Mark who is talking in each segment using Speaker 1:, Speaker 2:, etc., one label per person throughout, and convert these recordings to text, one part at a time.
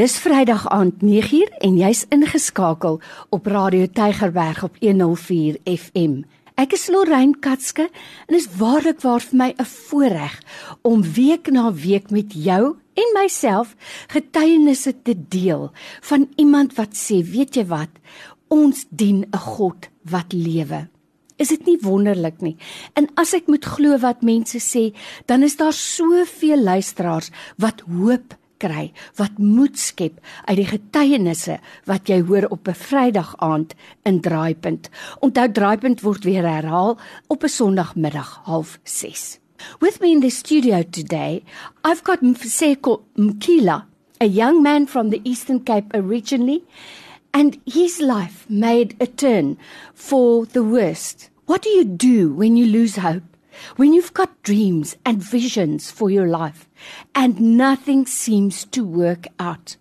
Speaker 1: Dis Vrydag aand 9uur en jy's ingeskakel op Radio Tygerberg op 104 FM. Ek is Lorraine Katske en is waarlik waar vir my 'n voorreg om week na week met jou en myself getuienisse te deel van iemand wat sê, weet jy wat, ons dien 'n God wat lewe. Is dit nie wonderlik nie? En as ek moet glo wat mense sê, dan is daar soveel luisteraars wat hoop kry wat moed skep uit die getuienisse wat jy hoor op 'n Vrydag aand in Draaipunt. Onthou Draaipunt word weer herhaal op 'n Sondagmiddag 06:30. With me in the studio today, I've got Mfiseko Mkila, a young man from the Eastern Cape originally, and his life made a turn for the worst. What do you do when you lose hope? When you've got dreams and visions for your life and nothing seems to work out,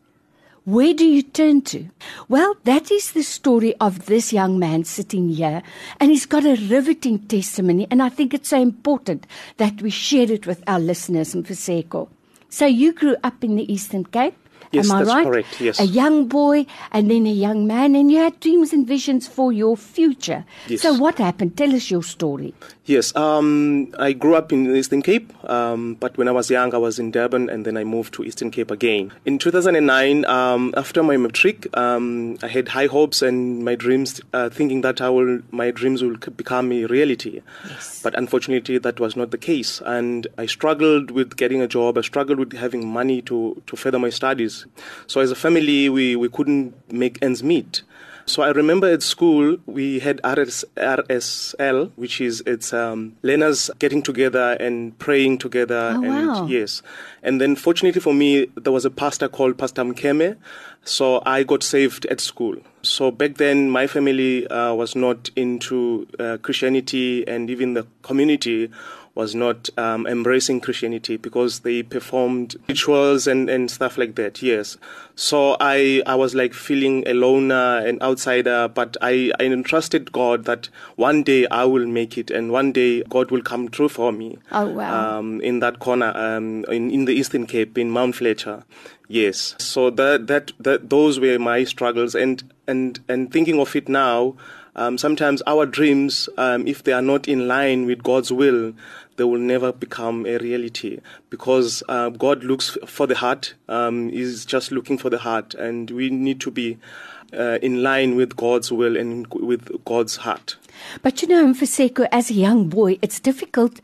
Speaker 1: where do you turn to? Well, that is the story of this young man sitting here, and he's got a riveting testimony, and I think it's so important that we share it with our listeners Mfiseko. So you grew up in the Eastern Cape?
Speaker 2: Yes,
Speaker 1: Am I
Speaker 2: that's
Speaker 1: right?
Speaker 2: correct, yes.
Speaker 1: A young boy and then a young man, and you had dreams and visions for your future.
Speaker 2: Yes.
Speaker 1: So, what happened? Tell us your story.
Speaker 2: Yes, um, I grew up in Eastern Cape, um, but when I was young, I was in Durban, and then I moved to Eastern Cape again. In 2009, um, after my matric, um, I had high hopes and my dreams, uh, thinking that I will, my dreams will become a reality.
Speaker 1: Yes.
Speaker 2: But unfortunately, that was not the case, and I struggled with getting a job. I struggled with having money to to further my studies. So as a family, we we couldn't make ends meet. So I remember at school we had RS, RSL, which is it's um, learners getting together and praying together.
Speaker 1: Oh,
Speaker 2: and
Speaker 1: wow.
Speaker 2: yes, and then fortunately for me, there was a pastor called Pastor Mkeme, so I got saved at school. So back then, my family uh, was not into uh, Christianity, and even the community was not um, embracing Christianity because they performed rituals and, and stuff like that. Yes. So I, I was like feeling a loner and outsider, but I, I entrusted God that one day I will make it and one day God will come through for me.
Speaker 1: Oh, wow.
Speaker 2: Um, in that corner, um, in, in the Eastern Cape, in Mount Fletcher. Yes. So that, that, that, those were my struggles. And, and, and thinking of it now, um, sometimes our dreams, um, if they are not in line with God's will, they will never become a reality because uh, God looks for the heart. Um, he's just looking for the heart, and we need to be uh, in line with God's will and with God's heart.
Speaker 1: But you know, Mfiseko, as a young boy, it's difficult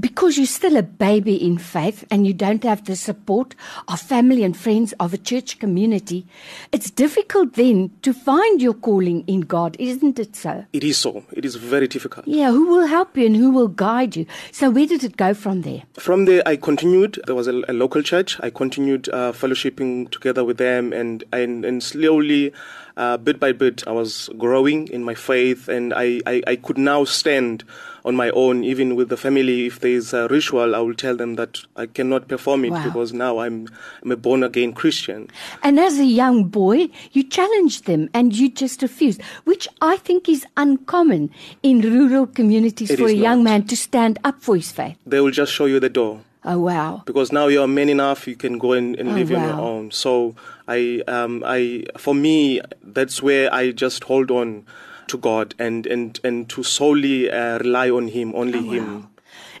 Speaker 1: because you're still a baby in faith and you don't have the support of family and friends of a church community. It's difficult then to find your calling in God, isn't it so?
Speaker 2: It is so. It is very difficult.
Speaker 1: Yeah, who will help you and who will guide you? So, where did it go from there?
Speaker 2: From there, I continued. There was a, a local church. I continued uh, fellowshipping together with them, and and, and slowly, uh, bit by bit, I was growing in my faith, and I, I, I could now stand on my own, even with the family. If there is a ritual, I will tell them that I cannot perform it
Speaker 1: Wow.
Speaker 2: because now I'm I'm a born again Christian.
Speaker 1: And as a young boy, you challenged them and you just refused, which I think is uncommon in rural communities
Speaker 2: It
Speaker 1: for a
Speaker 2: is
Speaker 1: young man to stand up for his faith.
Speaker 2: They will just show you the door.
Speaker 1: Oh, wow.
Speaker 2: because now you are man enough you can go and, and
Speaker 1: Oh,
Speaker 2: live on your own so i um i for me that's where i just hold on to god and and and to solely uh, rely on him only
Speaker 1: Oh,
Speaker 2: him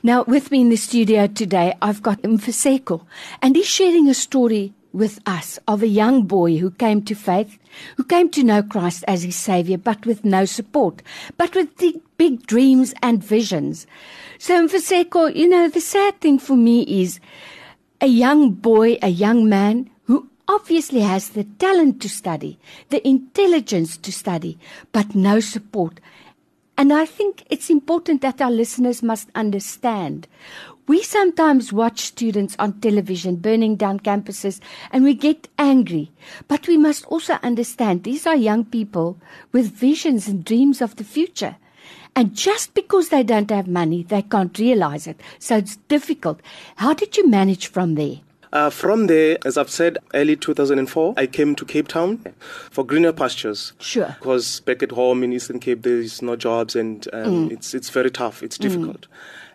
Speaker 1: Now, with me in the studio today, I've got Mfiseko, and he's sharing a story with us of a young boy who came to faith, who came to know Christ as his Savior, but with no support, but with big, big dreams and visions. So, Mfiseko, you know, the sad thing for me is a young boy, a young man obviously has the talent to study, the intelligence to study, but no support. And I think it's important that our listeners must understand. We sometimes watch students on television burning down campuses and we get angry. But we must also understand these are young people with visions and dreams of the future. And just because they don't have money, they can't realize it. So it's difficult. How did you manage from there?
Speaker 2: Uh, from there, as I've said, early 2004, I came to Cape Town for greener pastures.
Speaker 1: Sure.
Speaker 2: Because back at home in Eastern Cape, there is no jobs and um, it's it's very tough. It's difficult.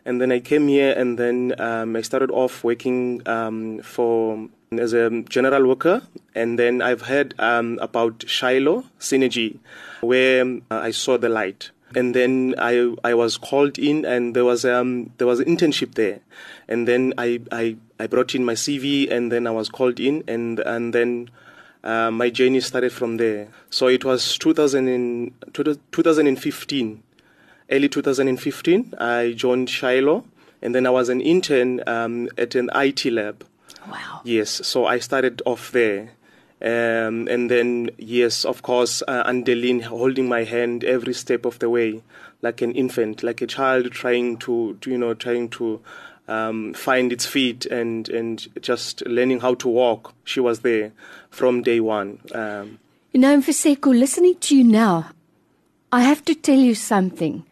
Speaker 2: And then I came here, and then um, I started off working um, for as a general worker. And then I've heard um, about Shiloh Synergy, where uh, I saw the light. And then I I was called in, and there was um there was an internship there, and then I I, I brought in my CV, and then I was called in, and and then uh, my journey started from there. So it was 2000 in, 2015, early 2015. I joined Shiloh, and then I was an intern um, at an IT lab.
Speaker 1: Wow.
Speaker 2: Yes, so I started off there. Um, and then, yes, of course, uh, Andeline holding my hand every step of the way, like an infant, like a child trying to, to you know, trying to um, find its feet and, and just learning how to walk. She was there from day one. Um,
Speaker 1: you know, Mfiseko, listening to you now, I have to tell you something.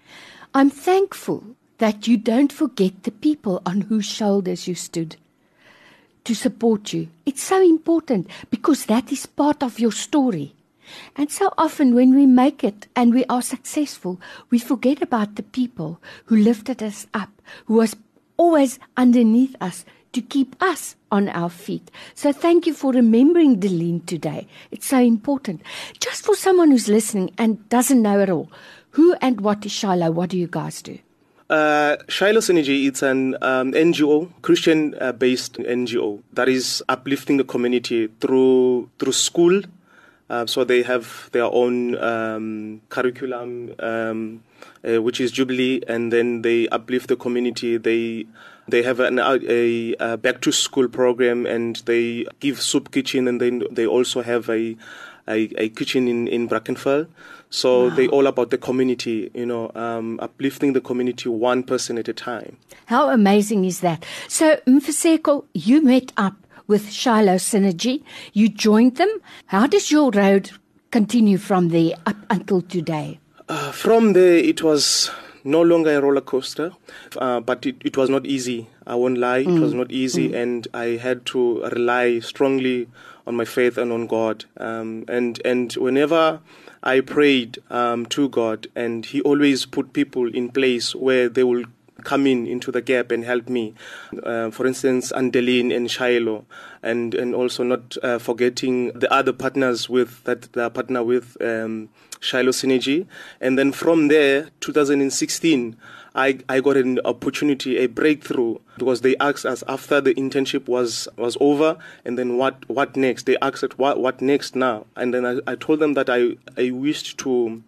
Speaker 1: I'm thankful that you don't forget the people on whose shoulders you stood to support you. It's so important because that is part of your story. And so often when we make it and we are successful, we forget about the people who lifted us up, who was always underneath us to keep us on our feet. So thank you for remembering Deline today. It's so important. Just for someone who's listening and doesn't know at all, who and what is Shiloh? What do you guys do?
Speaker 2: Uh, Shiloh Synergy, it's an um, NGO, Christian-based uh, NGO that is uplifting the community through through school. Uh, so they have their own um, curriculum, um, uh, which is Jubilee, and then they uplift the community. They they have an, a, a back to school program, and they give soup kitchen, and then they also have a a, a kitchen in in Brackenfell. So wow. they all about the community, you know, um, uplifting the community one person at a time.
Speaker 1: How amazing is that? So Mfiseko, you met up with Shiloh Synergy. You joined them. How does your road continue from there up until today?
Speaker 2: Uh, from there, it was no longer a roller coaster, uh, but it, it, was not easy. I won't lie, it mm. was not easy, mm. and I had to rely strongly on my faith and on God. Um, and and whenever I prayed um, to God, and He always put people in place where they will come in into the gap and help me. Uh, for instance, Andeline and Shiloh, and and also not uh, forgetting the other partners with that the partner with um, Shiloh Synergy, and then from there, 2016. I, I got an opportunity, a breakthrough, because they asked us after the internship was, was over, and then what, what next? They asked what, what next now? And then I, I told them that I, I wished to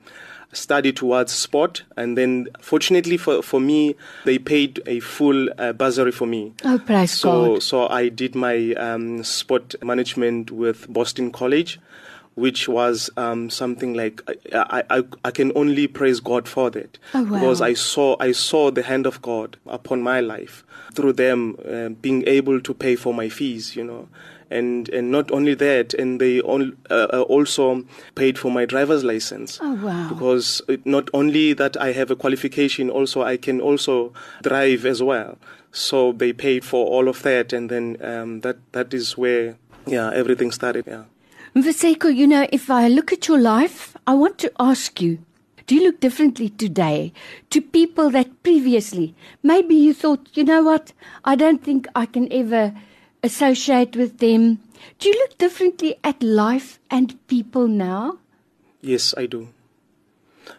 Speaker 2: study towards sport. And then, fortunately for, for me, they paid a full uh, bursary for me.
Speaker 1: Oh, praise
Speaker 2: so,
Speaker 1: God.
Speaker 2: So I did my um, sport management with Boston College. Which was um, something like I, I, I can only praise God for that
Speaker 1: oh, wow.
Speaker 2: because I saw I saw the hand of God upon my life through them uh, being able to pay for my fees, you know, and and not only that, and they all, uh, also paid for my driver's license.
Speaker 1: Oh wow!
Speaker 2: Because it, not only that I have a qualification, also I can also drive as well. So they paid for all of that, and then um, that that is where yeah everything started. Yeah.
Speaker 1: Mfiseko, you know, if I look at your life, I want to ask you. Do you look differently today to people that previously maybe you thought, you know what, I don't think I can ever associate with them. Do you look differently at life and people now?
Speaker 2: Yes, I do.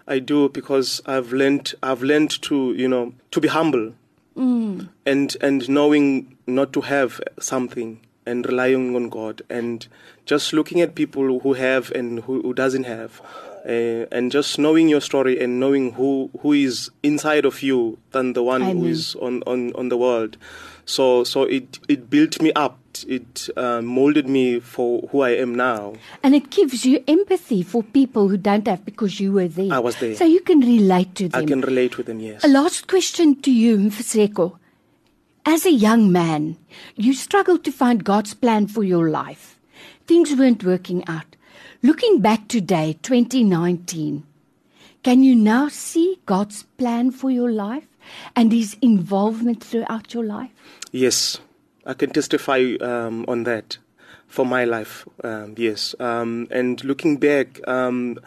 Speaker 2: I do because I've learned I've learned to, you know, to be humble.
Speaker 1: Mm.
Speaker 2: And and knowing not to have something and relying on God and just looking at people who have and who, who doesn't have. Uh, and just knowing your story and knowing who, who is inside of you than the one
Speaker 1: Amen.
Speaker 2: who is on, on, on the world. So so it it built me up. It uh, molded me for who I am now.
Speaker 1: And it gives you empathy for people who don't have because you were there.
Speaker 2: I was there.
Speaker 1: So you can relate to them.
Speaker 2: I can relate with them. Yes.
Speaker 1: A last question to you, Mfiseko. As a young man, you struggled to find God's plan for your life. Things weren't working out. Looking back today, 2019, can you now see God's plan for your life and His involvement throughout your life?
Speaker 2: Yes, I can testify um, on that for my life. Um, yes, um, and looking back, um,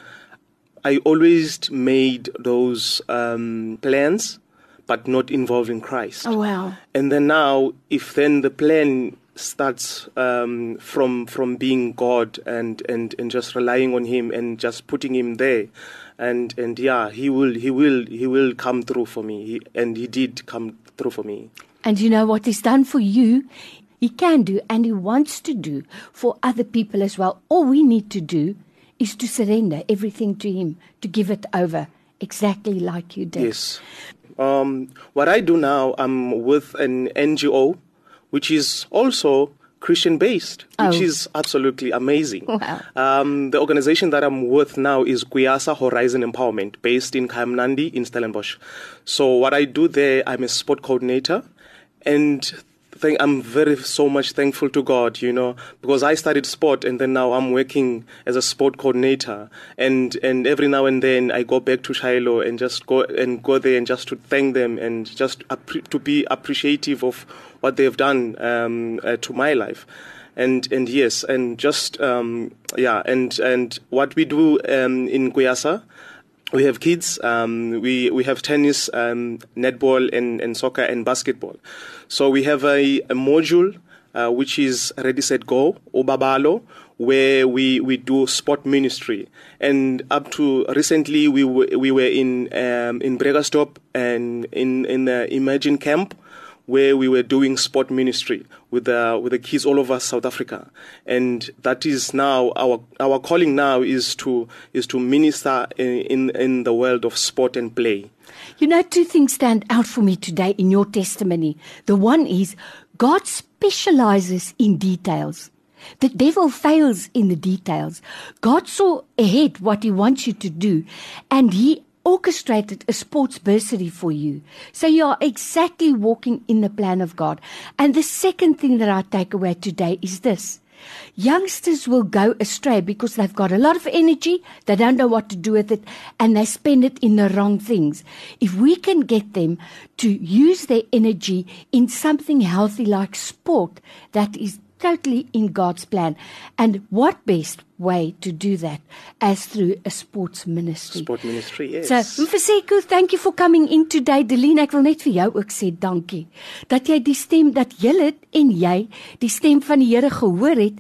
Speaker 2: I always made those um, plans, but not involving Christ.
Speaker 1: Oh wow.
Speaker 2: And then now, if then the plan starts um, from from being God and, and, and just relying on Him and just putting Him there, and and yeah, He will He will He will come through for me. He, and He did come through for me.
Speaker 1: And you know what he's done for you? He can do and he wants to do for other people as well. All we need to do is to surrender everything to him, to give it over, exactly like you did.
Speaker 2: Yes. Um, what I do now, I'm with an NGO, which is also Christian based, which
Speaker 1: Oh.
Speaker 2: is absolutely amazing.
Speaker 1: Wow.
Speaker 2: Um, the organization that I'm with now is Kuyasa Horizon Empowerment, based in Kayamandi in Stellenbosch. So what I do there, I'm a sport coordinator, and think I'm very so much thankful to God, you know, because I studied sport and then now I'm working as a sport coordinator, and and every now and then I go back to Shiloh and just go and go there and just to thank them and just to be appreciative of what they've done um, uh, to my life. And and yes, and just um, yeah, and and what we do um, in Kuyasa, we have kids. Um, we we have tennis, um, netball, and, and soccer and basketball. So we have a, a module uh, which is Ready Set Go Obabalo, where we, we do sport ministry. And up to recently, we were, we were in um, in Bregastop and in in the Imagine Camp where we were doing sport ministry with the with the kids all over South Africa, and that is now our our calling now is to is to minister in in, in the world of sport and play.
Speaker 1: You know, two things stand out for me today in your testimony. The one is God specializes in details. The devil fails in the details. God saw ahead what he wants you to do, and he orchestrated a sports bursary for you. So you are exactly walking in the plan of God. And the second thing that I take away today is this. Youngsters will go astray because they've got a lot of energy, they don't know what to do with it, and they spend it in the wrong things. If we can get them to use their energy in something healthy like sport, that is totally in God's plan. And what best way to do that as through a sports ministry?
Speaker 2: Sport ministry, yes.
Speaker 1: So, Mfaseko, thank you for coming in today. Deline, ek wil net vir jou ook sê dankie dat jy die stem dat julle en jy die stem van die Here gehoor het,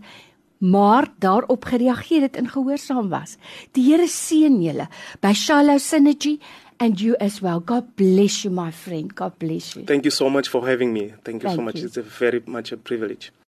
Speaker 1: maar daarop gereageer het en gehoorsaam was. Die Here seën julle by Shiloh Synergy and you as well. God bless you my friend. God bless you.
Speaker 2: Thank you so much for having me. Thank you so
Speaker 1: Thank
Speaker 2: much.
Speaker 1: you.
Speaker 2: It's a very much a privilege.